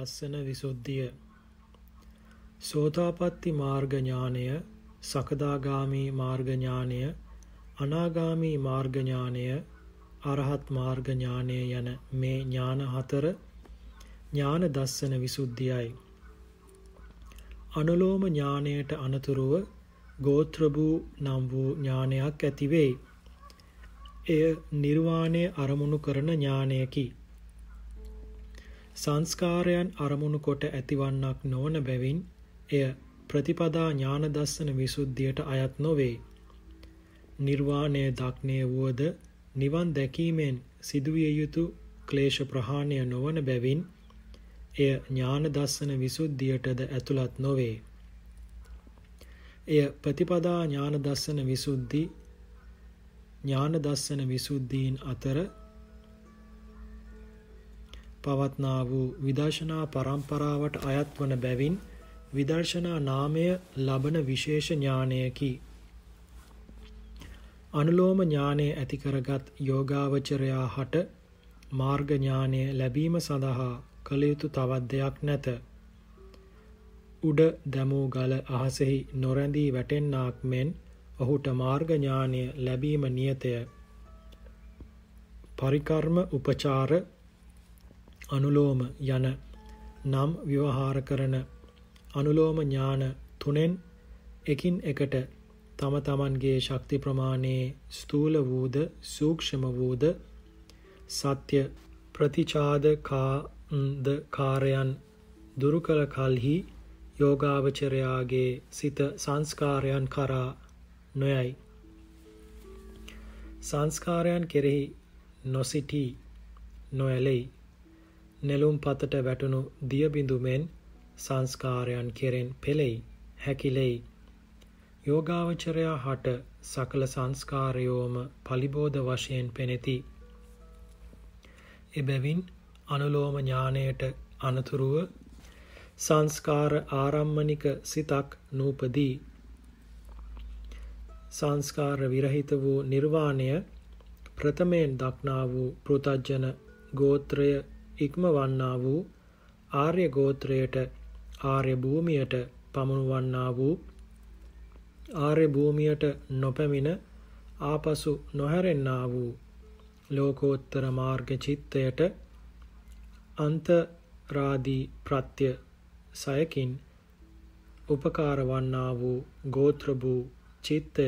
දස්සන විසුද්ධිය සෝතාපට්ටි මාර්ග ඥානය සකදාගාමි මාර්ග ඥානය අනාගාමි මාර්ග ඥානය අරහත් මාර්ග ඥානය යන මේ ඥාන හතර ඥාන දස්සන විසුද්ධියයි අනුලෝම ඥානයට අනතුරුව ගෝත්‍ර වූ නම් වූ ඥානයක් ඇති වෙයි. එය නිර්වාණය අරමුණු කරන ඥානයකි. සංස්කාරයන් අරමුණු කොට ඇතිවන්නක් නොවන බැවින් එය ප්‍රතිපදා ඥාන දස්සන විසුද්ධියට අයත් නොවේ. නිර්වාණය දක්නය වුවද නිවන් දැකීමෙන් සිදුවිය යුතු ක්ලේශ ප්‍රහාණය නොවන බැවින් එය ඥාන දස්සන විසුද්ධියටද ඇතුළත් නොවේ. එය ප්‍රතිපදා ඥාන දස්සන විසුද්ධි ඥාන දස්සන විසුද්ධීන් අතර පවත්නා වූ විදර්ශනා පරම්පරාවට අයත් වන බැවින් විදර්ශනා නාමය ලබන විශේෂ ඥානයකි. අනුලෝම ඥානය ඇති කරගත් යෝගාවචරයා හට මාර්ග ඥානය ලැබීම සඳහා කළ යුතු තවත් දෙයක් නැත. උඩ දැමූ ගල අහසෙහි නොරැඳී වැටෙන්නාක් මෙන් ඔහුට මාර්ග ඥානය ලැබීම නියතය. පරිකර්ම උපචාර අනුලෝම යන නම් ව්‍යවහාර කරන අනුලෝම ඥාන තුනෙන් එකින් එකට තම තමන්ගේ ශක්ති ප්‍රමාණයේ ස්ථූල වූද සූක්ෂම වූද සත්‍ය ප්‍රතිචාදකාන්ද කාරයන් දුරු කළ කල්හි යෝගාවචරයාගේ සිත සංස්කාරයන් කරා නොයයි. සංස්කාරයන් කෙරෙහි නොසිටී නොඇලෙයි. නෙළුම් පතට වැටුණු දියබිඳුමෙන් සංස්කාරයන් කෙරෙන් පෙළෙයි හැකිලෙයි. යෝගාවචරයා හට සකල සංස්කාරයෝම පලිබෝධ වශයෙන් පෙනෙති. එබැවින් අනුලෝම ඥානයට අනතුරුව සංස්කාර ආරම්මනික සිතක් නූපදී. සංස්කාර විරහිත වූ නිර්වාණය ප්‍රථමයෙන් දක්නා වූ පෘතජ්ජන ගෝත්‍රය ඉක්මවන්නා වූ ආර්ය ගෝත්‍රයට ආර්ය භූමියට පමුණුවන්නා වූ ආර්ය භූමියට නොපැමිණ ආපසු නොහැරෙන්නා වූ ලෝකෝත්තර මාර්ග චිත්තයට අන්තරාදී ප්‍රත්‍ය සයකින් උපකාර වන්නා වූ ගෝත්‍ර වූ චිත්තය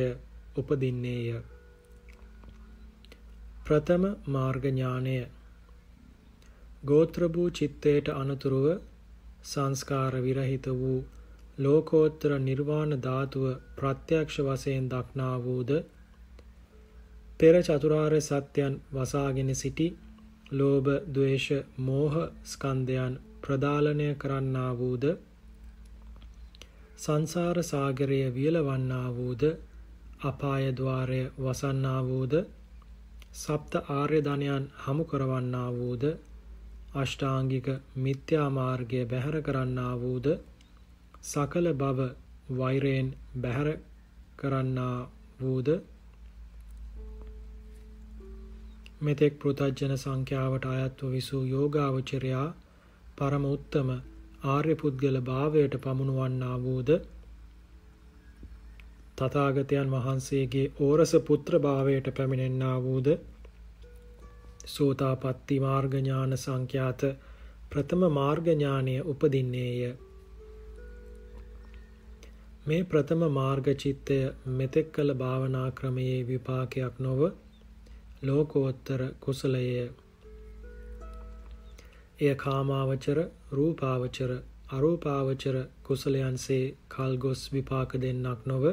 උපදින්නේය. ප්‍රථම මාර්ග ඥානය ගෝත්‍ර වූ චිත්තයට අනතුරුව සංස්කාර විරහිත වූ ලෝකෝත්තර නිර්වාණ ධාතුව ප්‍රත්‍යක්ෂ වශයෙන් දක්නා වූද පෙර චතුරාර්ය සත්‍යයන් වසාගෙන සිටි ලෝභ ද්වේෂ මෝහ ස්කන්ධයන් ප්‍රදාලනය කරන්නා වූද සංසාර සාගරය වියලවන්නා වූද අපාය ద్వාරය වසන්නා වූද සප්ත ආර්ය ධනයන් හමු කරවන්නා වූද අෂ්ටාංගික මිත්‍යා මාර්ගය බැහැර කරන්නා වූද සකල බව වෛරයෙන් බැහැර කරන්නා වූද? මෙතෙක් පෘතජ්ජන සංඛ්‍යාවට අයත්ව විසූ යෝගාවචරයා පරම උත්තම ආර්ය පුද්ගල භාවයට පමුණුවන්නා වූද? තථාගතයන් වහන්සේගේ ඕරස පුත්‍ර භාවයට පැමිණෙන්නා වූද? සෝතාපට්ටි මාර්ග ඥාන සංඛ්‍යාත ප්‍රථම මාර්ග ඥානය උපදින්නේය. මේ ප්‍රථම මාර්ග චිත්තය මෙතෙක් කළ භාවනා ක්‍රමයේ විපාකයක් නොව ලෝකෝත්තර කුසලය එය කාමාවචර රූපාවචර අරූපාවචර කුසලයන්සේ කල්ගොස් විපාක දෙන්නක් නොව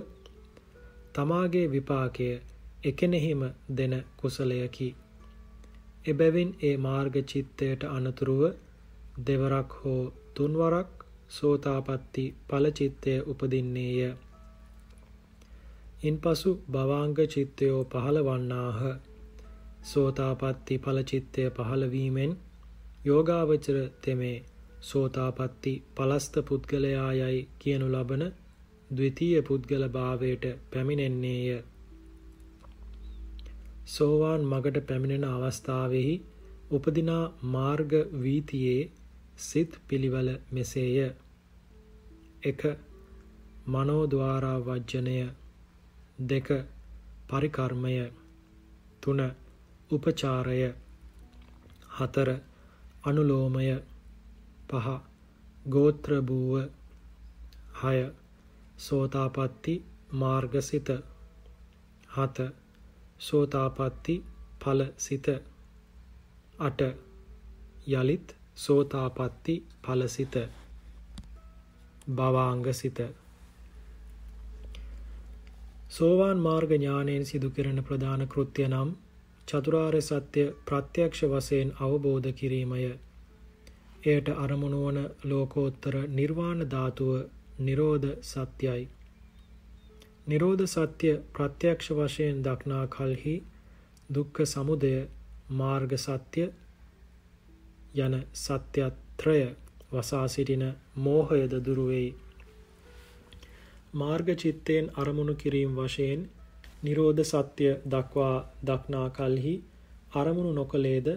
තමාගේ විපාකය එකනෙහිම දෙන කුසලයකි. එබැවින් ඒ මාර්ග චිත්තයට අනතුරුව දෙවරක් හෝ තුන්වරක් සෝතාපට්ටි ඵලචිත්තය උපදින්නේය. ඉන්පසු භවාංග චිත්තයෝ පහළ වන්නාහ. සෝතාපට්ටි ඵලචිත්තය පහළ වීමෙන් යෝගාවචර තෙමේ සෝතාපට්ටි පලස්ත පුද්ගලයා යයි කියනු ලබන ද්විතීය පුද්ගල භාවයට පැමිණෙන්නේය. සෝවාන් මගට පැමිණෙන අවස්ථාවෙහි උපදිනා මාර්ග වීතියේ සිත් පිළිවෙල මෙසේය. 1. මනෝද්වාරා වජ්ජනය 2. පරිකර්මය 3. උපචාරය 4. අනුලෝමය 5. ගෝත්‍ර භූව 6. සෝතාපට්ටි මාර්ගසිත 7. සෝතාපට්ටි ඵල සිත 8 යලිත් සෝතාපට්ටි ඵල සිත භවාංග සිත සෝවාන් මාර්ග ඥානයෙන් සිදු කරන ප්‍රධාන කෘත්‍ය නම් චතුරාර්ය සත්‍ය ප්‍රත්‍යක්ෂ වශයෙන් අවබෝධ කිරීමය. එයට අරමුණු වන ලෝකෝත්තර නිර්වාණ ධාතුව නිරෝධ සත්‍යයි. නිරෝධ සත්‍ය ප්‍රත්‍යක්ෂ වශයෙන් දක්නා කල්හි දුක්ඛ සමුදය මාර්ග සත්‍ය යන සත්‍යත්‍රය වසා සිටින මෝහයද දුරු වෙයි. මාර්ග චිත්තයෙන් අරමුණු කිරීම වශයෙන් නිරෝධ සත්‍ය දක්වා දක්නා කල්හි අරමුණු නොකලේද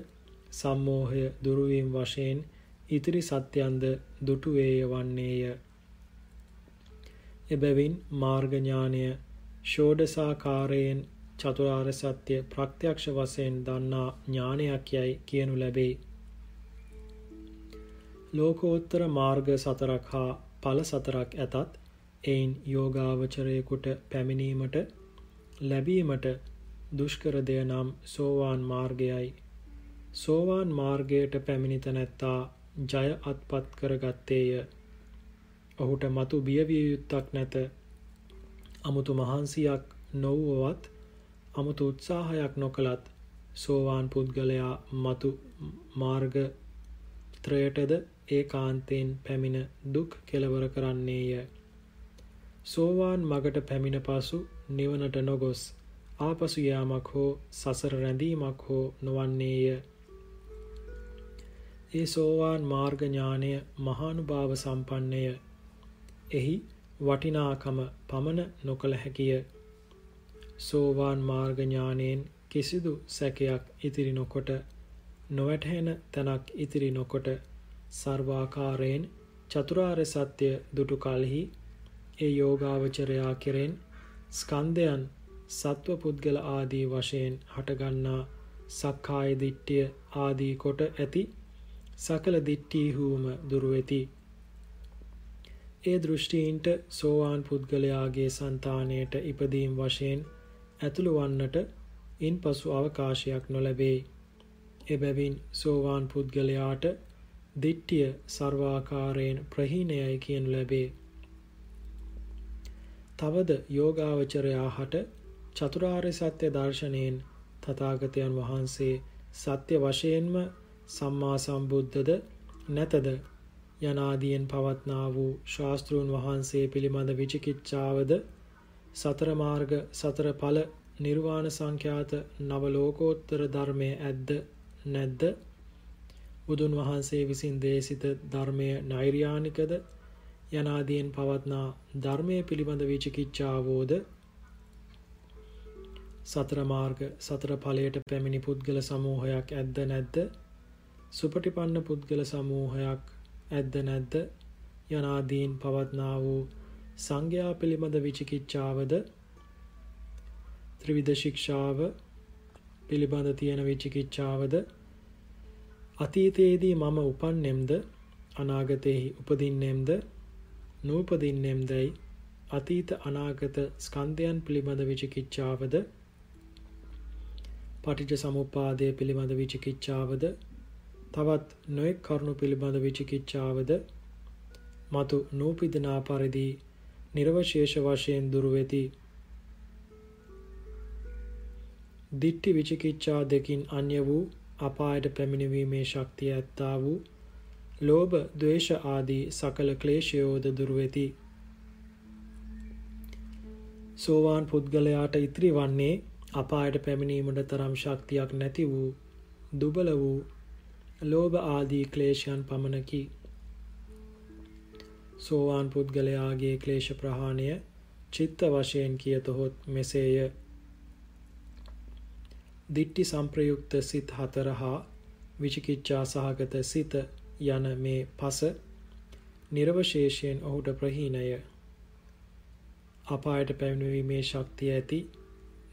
සම්මෝහය දුරුවීම වශයෙන් ඉතිරි සත්‍යන්ද දුටු වේය වන්නේය. එබැවින් මාර්ග ඥානය ෂෝඩසාකාරයෙන් චතුරාර්ය සත්‍ය ප්‍රත්‍යක්ෂ වශයෙන් දන්නා ඥානයක් යයි කියනු ලැබේ. ලෝකෝත්තර මාර්ග සතරක් හා ඵල සතරක් ඇතත් එයින් යෝගාවචරයෙකුට පැමිණීමට ලැබීමට දුෂ්කර දෙය නම් සෝවාන් මාර්ගයයි. සෝවාන් මාර්ගයට පැමිණි තැනැත්තා ජය අත්පත් කරගත්තේය. ඔහුට මතු බියවිය යුත්තක් නැත. අමුතු මහන්සියක් නොවුවවත් අමුතු උත්සාහයක් නොකළත් සෝවාන් පුද්ගලයා මතු මාර්ග ත්‍රයටද ඒකාන්තයෙන් පැමිණ දුක් කෙලවර කරන්නේය. සෝවාන් මගට පැමිණ පසු නිවනට නොගොස් ආපසු යාමක් හෝ සසර රැඳීමක් හෝ නොවන්නේය. ඒ සෝවාන් මාර්ග ඥානය මහානුභාව සම්පන්නය. එහි වටිනාකම පමණ නොකළ හැකිය. සෝවාන් මාර්ග ඥානයෙන් කිසිදු සැකයක් ඉතිරි නොකොට නොවැටහෙන තැනක් ඉතිරි නොකොට සර්වාකාරයෙන් චතුරාර්ය සත්‍ය දුටු කලෙහි ඒ යෝගාවචරයා කෙරෙන් ස්කන්ධයන් සත්ව පුද්ගල ආදී වශයෙන් හටගන්නා සක්කාය දිට්ඨිය ආදී කොට ඇති සකල දිට්ඨීහුම දුරු වෙති. ඒ දෘෂ්ටීන්ට සෝවාන් පුද්ගලයාගේ సంతාණයට ඉපදීම් වශයෙන් ඇතුළු වන්නට ඉන්පසු අවකාශයක් නොලැබේ. එබැවින් සෝවාන් පුද්ගලයාට දිට්ඨිය සර්වාකාරයෙන් ප්‍රහීනයයි කියනු ලැබේ. තවද යෝගාවචරයා හට චතුරාර්ය සත්‍ය දර්ශනයෙන් තථාගතයන් වහන්සේ සත්‍ය වශයෙන්ම සම්මා සම්බුද්ධද නැතද යනාදියෙන් පවත්නා වූ ශාස්තෘන් වහන්සේ පිළිබඳ විචිකිච්ඡාවද සතර මාර්ග සතර ඵල නිර්වාණ සංඛ්‍යාත නව ලෝකෝත්තර ධර්මයේ ඇද්ද නැද්ද? බුදුන් වහන්සේ විසින් දේශිත ධර්මය නෛර්යානිකද? යනාදීන් පවත්නා ධර්මයේ පිළිබඳ විචිකිච්ඡාවෝද සතර මාර්ග සතර ඵලයට පැමිණි පුද්ගල සමූහයක් ඇද්ද නැද්ද? සුපටිපන්න පුද්ගල සමූහයක් ඇද්ද නැද්ද? යනාදීන් පවත්නා වූ සංඝයා පිළිබඳ විචිකිච්ඡාවද? ත්‍රිවිධ ශික්ෂාව පිළිබඳ තියෙන විචිකිච්ඡාවද? අතීතයේදී මම උපන්නෙම්ද? අනාගතයෙහි උපදින්නෙම්ද? නූපදින්නෙම්දයි අතීත අනාගත ස්කන්ධයන් පිළිබඳ විචිකිච්ඡාවද? පටිච්ච සමුප්පාදය පිළිබඳ විචිකිච්ඡාවද? තවත් නොයෙක් කරුණු පිළිබඳ විචිකිච්ඡාවද මතු නූපිදනා පරිදි නිර්වශේෂ වශයෙන් දුරු වෙති. දිට්ටි විචිකිච්ඡා දෙකින් අන්‍ය වූ අපායට පැමිණීමේ ශක්තිය ඇත්තා වූ ලෝභ, ද්වේෂ ආදී සකල ක්ලේශයෝද දුරු වෙති. සෝවාන් පුද්ගලයාට ඉතිරි වන්නේ අපායට පැමිණීමට තරම් ශක්තියක් නැති වූ දුබල වූ ලෝභ ආදී ක්ලේශයන් පමණකි. සෝවාන් පුද්ගලයාගේ ක්ලේශ ප්‍රහාණය චිත්ත වශයෙන් කියතොත් මෙසේය. දිට්ටි සම්ප්‍රයුක්ත සිත් හතර හා විචිකිච්ඡා සහගත සිත යන මේ පස නිර්වශේෂයෙන් ඔහුට ප්‍රහීනය අපායට පැමිණීමේ ශක්තිය ඇති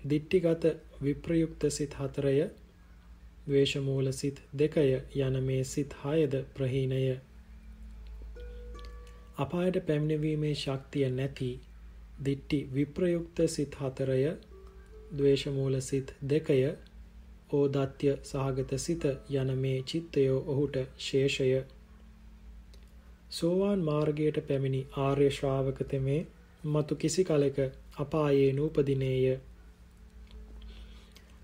දිට්ටිගත විප්‍රයුක්ත සිත් හතරය ද්වේෂමූල සිත් දෙකය යන මේ සිත් හයද ප්‍රහීනය. අපායට පැමිණීමේ ශක්තිය නැති දිට්ටි විප්‍රයුක්ත සිත් හතරය ද්වේෂමූල සිත් දෙකය ඕදත්‍ය සහගත සිත යන මේ චිත්තයෝ ඔහුට ශේෂය. සෝවාන් මාර්ගයට පැමිණි ආර්ය ශ්‍රාවක තෙමේ මතු කිසි කලෙක අපායේ නූපදිනේය.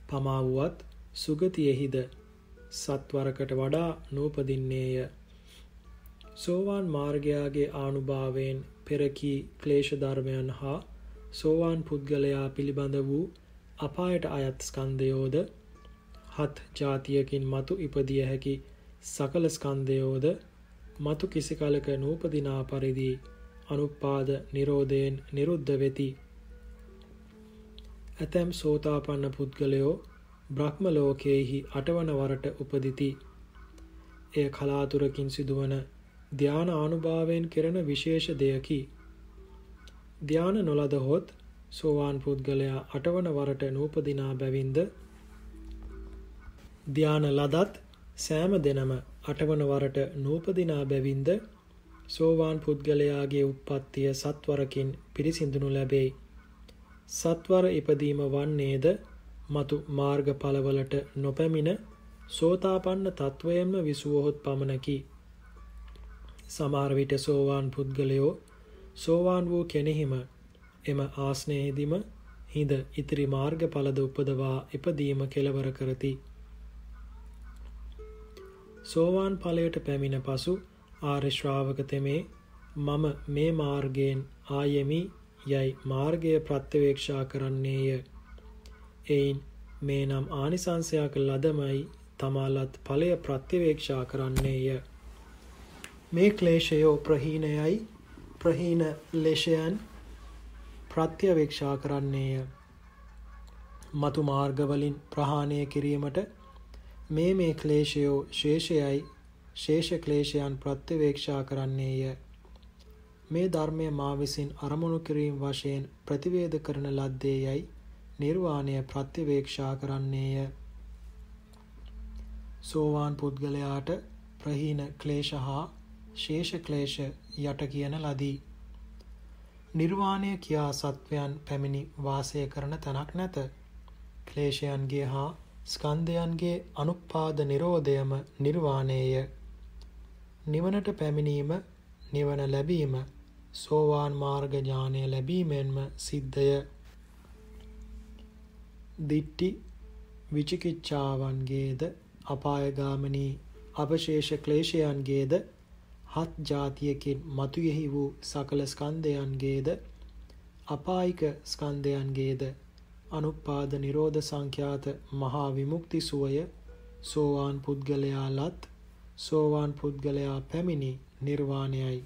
පමා වුවත් සුගතියෙහිද සත්වරකට වඩා නූපදින්නේය සෝවාන් මාර්ගයාගේ ආනුභාවයෙන් පෙරකී ක්ලේශ ධර්මයන් හා සෝවාන් පුද්ගලයා පිළිබඳ වූ අපායට අයත් ස්කන්ධයෝද හත් ජාතියකින් මතු ඉපදිය හැකි සකල ස්කන්ධයෝද මතු කිසි කලක නූපදිනා පරිදි අනුපාද නිරෝධයෙන් නිරුද්ධ වෙති. ඇතැම් සෝතාපන්න පුද්ගලයෝ බ්‍රහ්ම ලෝකයෙහි අටවන වරට උපදිති. එය කලාතුරකින් සිදුවන ධ්‍යාන ආනුභාවයෙන් කෙරෙන විශේෂ දෙයකි. ධ්‍යාන නොලදහොත් සෝවාන් පුද්ගලයා අටවන වරට නූපදිනා බැවින්ද ධ්‍යාන ලදත් සෑම දෙනම අටවන වරට නූපදිනා බැවින්ද සෝවාන් පුද්ගලයාගේ උප්පත්තිය සත්වරකින් පිරිසිඳුනු ලැබෙයි. සත්වර ඉපදීම වන්නේද මතු මාර්ගඵලවලට නොපැමිණ සෝතාපන්න තත්වයෙන්ම විසුවහොත් පමණකි. සමහර විට සෝවාන් පුද්ගලයෝ සෝවාන් වූ කෙනෙහිම එම ආස්නයේදිම හිඳ ඉතිරි මාර්ගඵලද උපදවා ඉපදීම කෙලවර කරති. සෝවාන් ඵලයට පැමිණ පසු ආර්ය ශ්‍රාවක තෙමේ මම මේ මාර්ගයෙන් ආයෙමි යයි මාර්ගය ප්‍රත්‍යවේක්ෂා කරන්නේය. එයින් මේ නම් ආනිසංසයක් ලදමයි තමාලත් ඵලය ප්‍රත්‍යවේක්ෂා කරන්නේය. මේ ක්ලේශයෝ ප්‍රහීනයයි ප්‍රහීන ලේශයන් ප්‍රත්‍යවේක්ෂා කරන්නේය. මතු මාර්ගවලින් ප්‍රහාණය කිරීමට මේ මේ ක්ලේශයෝ ශේෂයයි ශේෂ ක්ලේශයන් ප්‍රත්‍යවේක්ෂා කරන්නේය. මේ ධර්මය මා විසින් අරමුණු කිරීම වශයෙන් ප්‍රතිවේද කරන ලද්දේ යයි නිර්වාණය ප්‍රත්‍යවේක්ෂා කරන්නේය. සෝවාන් පුද්ගලයාට ප්‍රහීන ක්ලේශ හා ශේෂ ක්ලේශ යට කියන ලදී. නිර්වාණය කියා සත්වයන් පැමිණි වාසය කරන තැනක් නැත. ක්ලේශයන්ගේ හා ස්කන්ධයන්ගේ අනුපාද නිරෝධයම නිර්වාණයය. නිවනට පැමිණීම නිවන ලැබීම සෝවාන් මාර්ග ඥානය ලැබීමෙන්ම සිද්ධය. දිට්ටි විචිකිච්ඡාවන්ගේද අපායගාමිනී අවශේෂ ක්ලේශයන්ගේද හත් ජාතියකින් මතුයෙහි වූ සකල ස්කන්ධයන්ගේද අපායික ස්කන්ධයන්ගේද අනුපාද නිරෝධ සංඛ්‍යාත මහා විමුක්ති සුවය සෝවාන් පුද්ගලයා ලත් සෝවාන් පුද්ගලයා පැමිණි නිර්වාණයයි.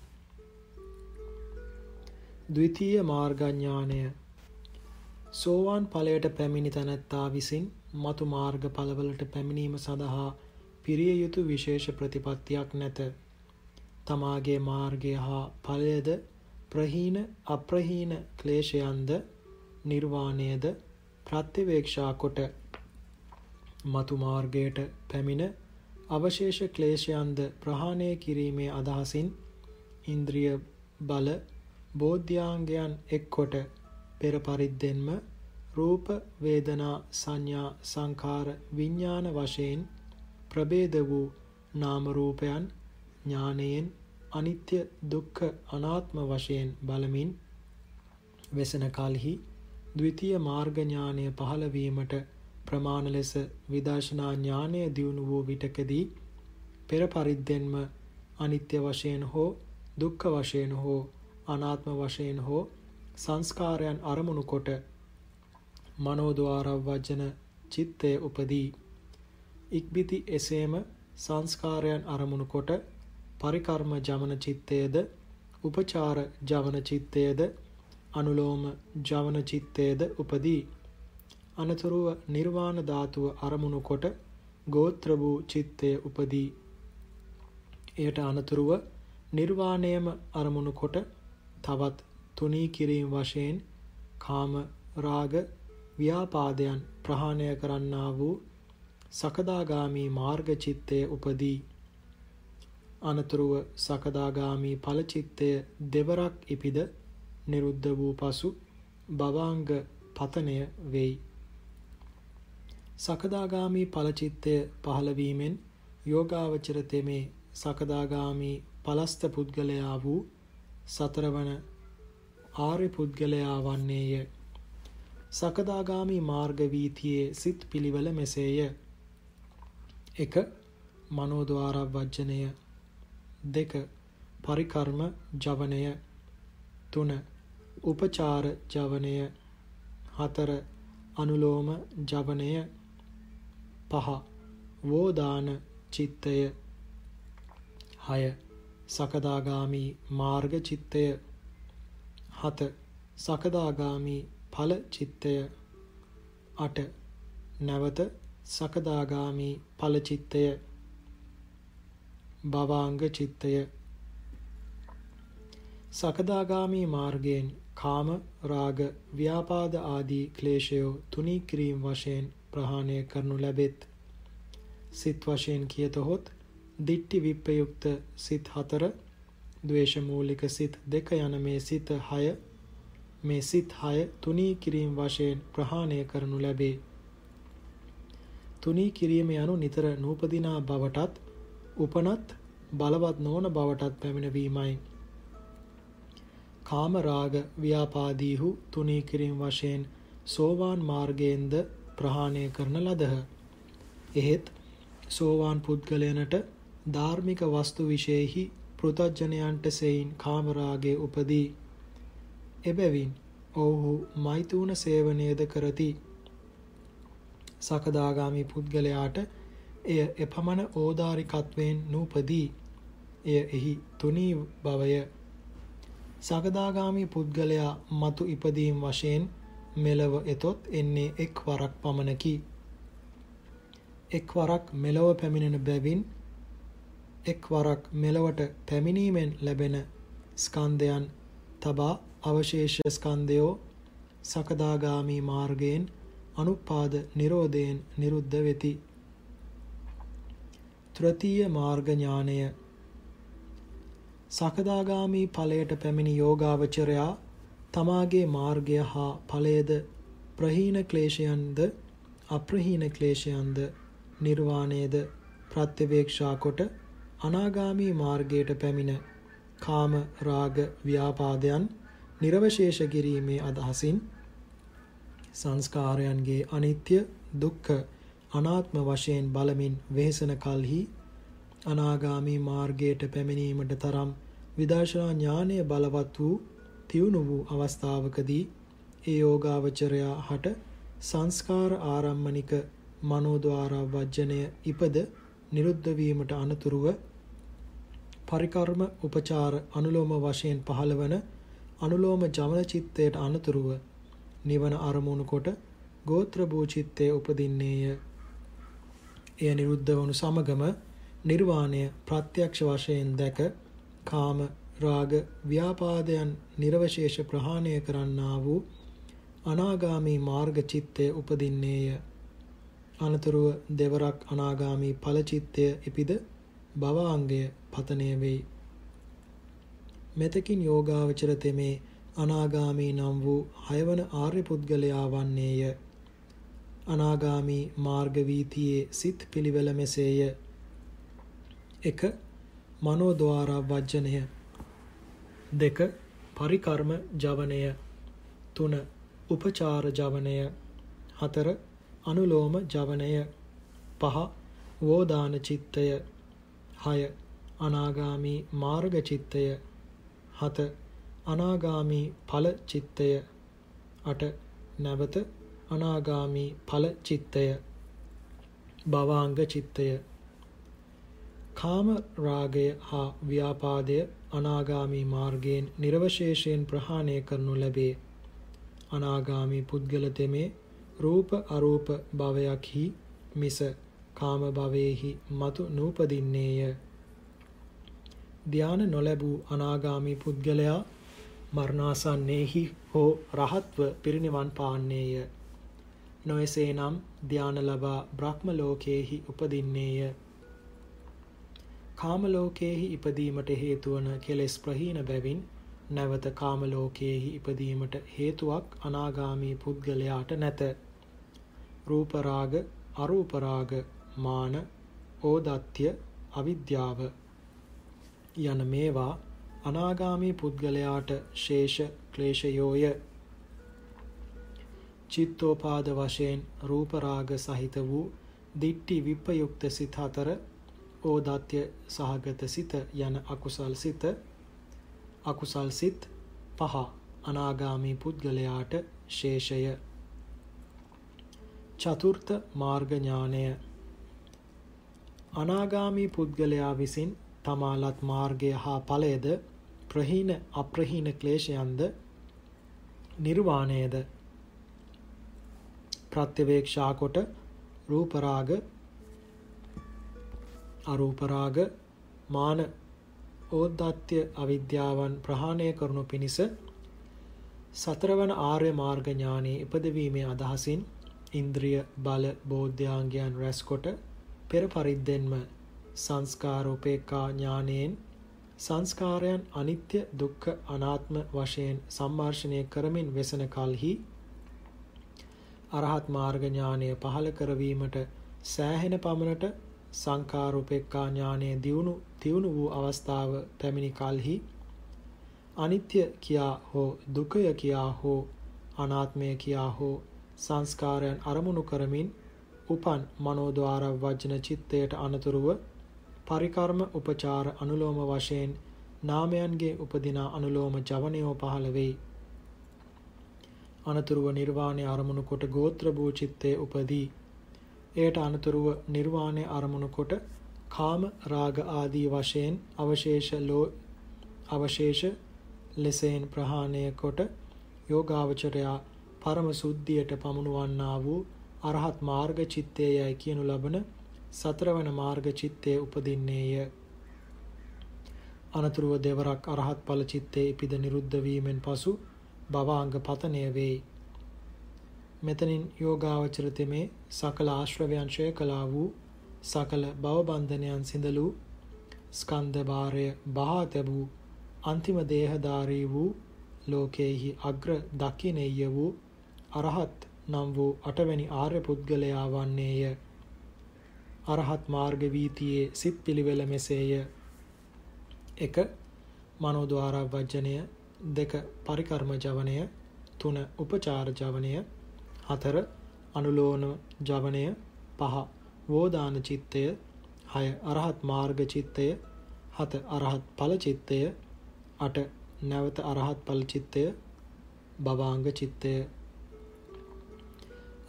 ද්විතීය මාර්ගඥානය සෝවාන් ඵලයට පැමිණි තැනැත්තා විසින් මතු මාර්ග ඵලවලට පැමිණීම සඳහා පිරිය යුතු විශේෂ ප්‍රතිපත්තියක් නැත. තමාගේ මාර්ගය හා ඵලයද ප්‍රහීන අප්‍රහීන ක්ලේශයන්ද නිර්වාණයද ප්‍රත්‍යවේක්ෂා කොට මතු මාර්ගයට පැමිණ අවශේෂ ක්ලේශයන්ද ප්‍රහාණය කිරීමේ අදහසින් ඉන්ද්‍රිය බල බෝධ්‍යාංගයන් එක්කොට පෙර පරිද්දෙන්ම රූප වේදනා සංඥා සංකාර විඥාන වශයෙන් ප්‍රභේද වූ නාම රූපයන් ඥානයෙන් අනිත්‍ය දුක්ඛ අනාත්ම වශයෙන් බලමින් වෙසන කලෙහි ද්විතීය මාර්ග ඥානය පහළ වීමට ප්‍රමාණ ලෙස විදර්ශනා ඥානය දියුණු වූ විටකදී පෙර පරිද්දෙන්ම අනිත්‍ය වශයෙන් හෝ දුක්ඛ වශයෙන් හෝ අනාත්ම වශයෙන් හෝ සංස්කාරයන් අරමුණු කොට මනෝද්වාර වජන චිත්තය උපදී ඉක්බිති එසේම සංස්කාරයන් අරමුණු කොට පරිකර්ම ජවන චිත්තයද උපචාර ජවන චිත්තයද අනුලෝම ජවන චිත්තයද උපදී. අනතුරුව නිර්වාණ ධාතුව අරමුණු කොට ගෝත්‍ර වූ චිත්තය උපදී. එයට අනතුරුව නිර්වාණයම අරමුණු කොට තවත් තුනී කිරීම වශයෙන් කාම රාග ව්‍යාපාදයන් ප්‍රහාණය කරන්නා වූ සකදාගාමි මාර්ග චිත්තය උපදී. අනතුරුව සකදාගාමි ඵල චිත්තය දෙවරක් ඉපිද නිරුද්ධ වූ පසු භවාංග පතනය වෙයි. සකදාගාමි ඵලචිත්තය පහළවීමෙන් යෝගාවචර තෙමේ සකදාගාමි පලස්ත පුද්ගලයා වූ සතරවන ආර්ය පුද්ගලයා වන්නේය. සකදාගාමි මාර්ග වීතියේ සිත් පිළිවෙල මෙසේය. 1. මනෝද්වාර වජ්ජනය 2. පරිකර්ම ජවනය 3. උපචාර ජවනය 4. අනුලෝම ජවනය පහ වෝදාන චිත්තය හය සකදාගාමි මාර්ග චිත්තය හත. සකදාගාමි ඵල චිත්තය. අට. නැවත සකදාගාමි ඵල චිත්තය. භවාංග චිත්තය. සකදාගාමි මාර්ගයෙන් කාම රාග ව්‍යාපාද ආදී ක්ලේශයෝ තුනී කිරීම වශයෙන් ප්‍රහාණය කරනු ලැබෙත්. සිත් වශයෙන් කියතොත් දිට්ටි විප්පයුක්ත සිත් හතර ද්වේෂ මූලික සිත් දෙක යන මේ සිත හය මේ සිත් හය තුනී කිරීම වශයෙන් ප්‍රහාණය කරනු ලැබේ තුනී කිරීම යනු නිතර නූපදිනා බවටත් උපනත් බලවත් නොවන බවටත් පැමිණවීමයි කාම රාග ව්‍යාපාදීහු තුනී කිරීම වශයෙන් සෝවාන් මාර්ගයෙන්ද ප්‍රහාණය කරන ලදහ. එහෙත් සෝවාන් පුද්ගලයනට ධාර්මික වස්තු විශේෂෙහි පෘතජ්ජනයන්ට සෙයින් කාමරාගේ උපදී. එබැවින් ඔවුහු මෛතුන සේවනයද කරති. සකදාගාමි පුද්ගලයාට එය එපමණ ඕදාරිකත්වයෙන් නූපදී. එය එහි තුනී බවය. සකදාගාමි පුද්ගලයා මතු ඉපදීම් වශයෙන් මෙලව එතොත් එන්නේ එක් වරක් පමණකි. එක් වරක් මෙලොව පැමිණෙන බැවින් එක් වරක් මෙලොවට පැමිණීමෙන් ලැබෙන ස්කන්ධයන් තබා අවශේෂ ස්කන්ධයෝ සකදාගාමි මාර්ගයෙන් අනුපාද නිරෝධයෙන් නිරුද්ධ වෙති. තෘතීය මාර්ග ඥානය සකදාගාමි ඵලයට පැමිණි යෝගාවචරයා තමාගේ මාර්ගය හා ඵලයේද ප්‍රහීන ක්ලේශයන්ද අප්‍රහීන ක්ලේශයන්ද නිර්වාණයද ප්‍රත්‍යවේක්ෂා කොට අනාගාමී මාර්ගයට පැමිණ කාම රාග ව්‍යාපාදයන් නිර්වශේෂ කිරීමේ අදහසින් සංස්කාරයන්ගේ අනිත්‍ය දුක්ඛ අනාත්ම වශයෙන් බලමින් වෙහෙසන කල්හි අනාගාමී මාර්ගයට පැමිණීමට තරම් විදර්ශනා ඥානය බලවත් වූ තියුණු වූ අවස්ථාවකදී ඒ යෝගාවචරයා හට සංස්කාර ආරම්මනික මනෝද්වාර වජ්ජනය ඉපද නිරුද්ධ වීමට අනතුරුව පරිකර්ම උපචාර අනුලෝම වශයෙන් පහළවන අනුලෝම ජවන චිත්තයට අනතුරුව නිවන අරමුණු කොට ගෝත්‍ර භූ චිත්තය උපදින්නේය. එය නිරුද්ධ වනු සමගම නිර්වාණය ප්‍රත්‍යක්ෂ වශයෙන් දැක කාම රාග ව්‍යාපාදයන් නිර්වශේෂ ප්‍රහාණය කරන්නා වූ අනාගාමී මාර්ග චිත්තය උපදින්නේය. අනතුරුව දෙවරක් අනාගාමී ඵල චිත්තය ඉපිද භවාංගය පතනය වෙයි. මෙතකින් යෝගාවචර තෙමේ අනාගාමී නම් වූ හයවන ආර්ය පුද්ගලයා වන්නේය. අනාගාමී මාර්ග වීතියේ සිත් පිළිවෙල මෙසේය. 1. මනෝද්වාර වජ්ජනය. දෙක. පරිකර්ම ජවනය. තුන. උපචාර ජවනය. හතර. අනුලෝම ජවනය. පහ. වෝදාන චිත්තය. හය අනාගාමී මාර්ග චිත්තය හත අනාගාමී ඵල චිත්තය අට නැවත අනාගාමී ඵල චිත්තය භවාංග චිත්තය කාම රාගය හා ව්‍යාපාදය අනාගාමී මාර්ගයෙන් නිර්වශේෂයෙන් ප්‍රහාණය කරනු ලැබේ. අනාගාමී පුද්ගල තෙමේ රූප අරූප භවයක්හි මිස කාම භවයේහි මතු නූපදින්නේය. ධාන නොලැබූ අනාගාමී පුද්ගලයා මරණාසන්නේහි හෝ රහත්ව පිරිනිවන් පාන්නේය. නොයසේනම් ධාන ලබා බ්‍රහ්ම ලෝකයේහි උපදින්නේය. කාම ලෝකයේහි ඉපදීමට හේතු වන කෙලෙස් ප්‍රහීන බැවින් නැවත කාම ලෝකයේහි ඉපදීමට හේතුවක් අනාගාමී පුද්ගලයාට නැත. රූප රාග, අරූප රාග, මාන, ඕදත්‍ය, අවිද්‍යාව යන මේවා අනාගාමී පුද්ගලයාට ශේෂ ක්ලේශයෝය. චිත්තෝපාද වශයෙන් රූප රාග සහිත වූ දිට්ටි විප්පයුක්ත සිත අතර ඕදත්‍ය සහගත සිත යන අකුසල් සිත අකුසල් සිත් පහ අනාගාමී පුද්ගලයාට ශේෂය චතුර්ථ මාර්ග ඥානය අනාගාමී පුද්ගලයා විසින් තමාලත් මාර්ගය හා ඵලයද ප්‍රහීන අප්‍රහීන ක්ලේශයන්ද නිර්වාණයද ප්‍රත්‍යවේක්ෂා කොට රූප රාග අරූප රාග මාන ඕද්දත්‍ය අවිද්‍යාවන් ප්‍රහාණය කරනු පිණිස සතරවන ආර්ය මාර්ග ඥානයේ ඉපදවීමේ අදහසින් ඉන්ද්‍රිය බල බෝධ්‍යාංගයන් රැස්කොට පෙර පරිද්දෙන්ම සංස්කාර උපේක්ඛා ඥානයෙන් සංස්කාරයන් අනිත්‍ය දුක්ඛ අනාත්ම වශයෙන් සම්මර්ෂණය කරමින් වෙසන කලෙහි අරහත් මාර්ග ඥානය පහළ කරවීමට සෑහෙන පමණට සංකාරූපේක්ඛා ඥානයේ දියුණු තියුණු වූ අවස්ථාව පැමිණි කලෙහි අනිත්‍ය කියා හෝ දුකය කියා හෝ අනාත්මය කියා හෝ සංස්කාරයන් අරමුණු කරමින් උපන් මනෝද්වාර වජන චිත්තයට අනතුරුව පරිකර්ම උපචාර අනුලෝම වශයෙන් නාමයන්ගේ උපදිනා අනුලෝම ජවනයෝ පහළ වෙයි. අනතුරුව නිර්වාණය අරමුණු කොට ගෝත්‍ර භූ චිත්තේ උපදී. එයට අනතුරුව නිර්වාණය අරමුණු කොට කාම රාග ආදී වශයෙන් අවශේෂ ලෝ අවශේෂ ලෙසෙන් ප්‍රහාණය කොට යෝගාවචරයා පරම සුද්ධියට පමුණුවන්නා වූ අරහත් මාර්ග චිත්තේයයි කියනු ලබන සතරවන මාර්ග චිත්තේ උපදින්නේය. අනතුරුව දෙවරක් අරහත් ඵල චිත්තේ ඉපිද නිරුද්ධ වීමෙන් පසු භවාංග පතනය වෙයි. මෙතනින් යෝගාවචර තෙමේ සකල ආශ්‍රවයන් ඡය කළා වූ සකල භවබන්ධනයන් සිඳලූ ස්කන්ධ භාරය බහා තැබූ අන්තිම දේහධාරී වූ ලෝකේහි අග්‍ර දකිනෙය වූ අරහත් නම් වූ අටවැනි ආර්ය පුද්ගලයා වන්නේය. අරහත් මාර්ග වීතියේ සිත් පිළිවෙල මෙසේය. 1. මනෝද්වාර වජ්ජනය 2. පරිකර්ම ජවනය 3. උපචාර ජවනය 4. අනුලෝන ජවනය 5. වෝදාන චිත්තය 6. අරහත් මාර්ග චිත්තය 7. අරහත් ඵල චිත්තය 8. නැවත අරහත් ඵල චිත්තය භවාංග චිත්තය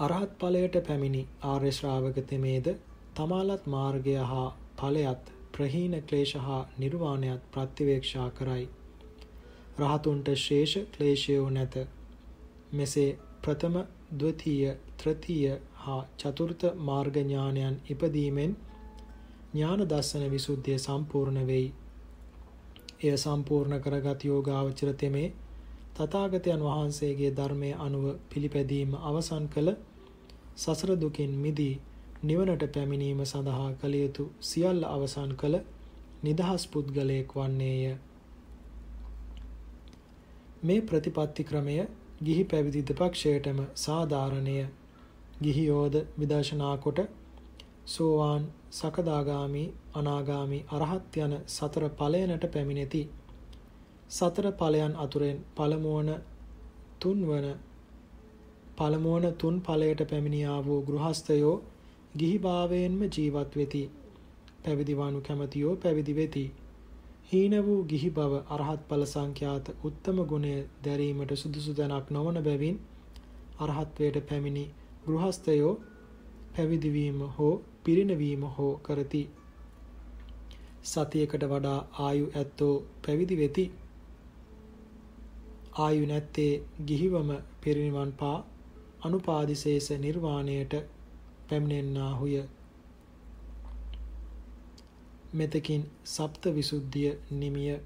අරහත් ඵලයට පැමිණි ආර්ය ශ්‍රාවක තෙමේද තමාලත් මාර්ගය හා ඵලයත් ප්‍රහීන ක්ලේශ හා නිර්වාණයත් ප්‍රතිවේක්ෂා කරයි. රහතුන්ට ශේෂ ක්ලේශයෝ නැත. මෙසේ ප්‍රථම ද්විතීය තෘතීය හා චතුර්ථ මාර්ග ඥානයන් ඉපදීමෙන් ඥාන දර්ශන විසුද්ධිය සම්පූර්ණ වෙයි. එය සම්පූර්ණ කරගත් යෝගාවචර තෙමේ තථාගතයන් වහන්සේගේ ධර්මයේ අනුව පිළිපැදීම අවසන් කළ සසර දුකින් මිදී නිවනට පැමිණීම සඳහා කළ යුතු සියල්ල අවසන් කළ නිදහස් පුද්ගලයෙක් වන්නේය. මේ ප්‍රතිපත්ති ක්‍රමය ගිහි පැවිදි දෙපක්ෂයටම සාධාරණය ගිහියෝද විදර්ශනා කොට සෝවාන් සකදාගාමි අනාගාමි අරහත් යන සතර ඵලයන්ට පැමිණෙති සතර ඵලයන් අතුරෙන් පළමුවන තුන්වන පළමුවන තුන් ඵලයට පැමිණියා වූ ගෘහස්තයෝ ගිහිභාවයෙන්ම ජීවත් වෙති පැවිදි වනු කැමැතියෝ පැවිදි වෙති හීන වූ ගිහි බව අරහත් ඵල සංඛ්‍යාත උත්තම ගුණය දැරීමට සුදුසු තැනක් නොවන බැවින් අරහත්වයට පැමිණි ගෘහස්තයෝ පැවිදි වීම හෝ පිරිනවීම හෝ කරති. සතියකට වඩා ආයු ඇත්තෝ පැවිදි වෙති. ආයු නැත්තේ ගිහිවම පිරිනිවන් පා අනුපාදිශේෂ නිර්වාණයට පැමිණෙන්නාහුය. මෙතකින් සප්ත විසුද්ධිය නිමිය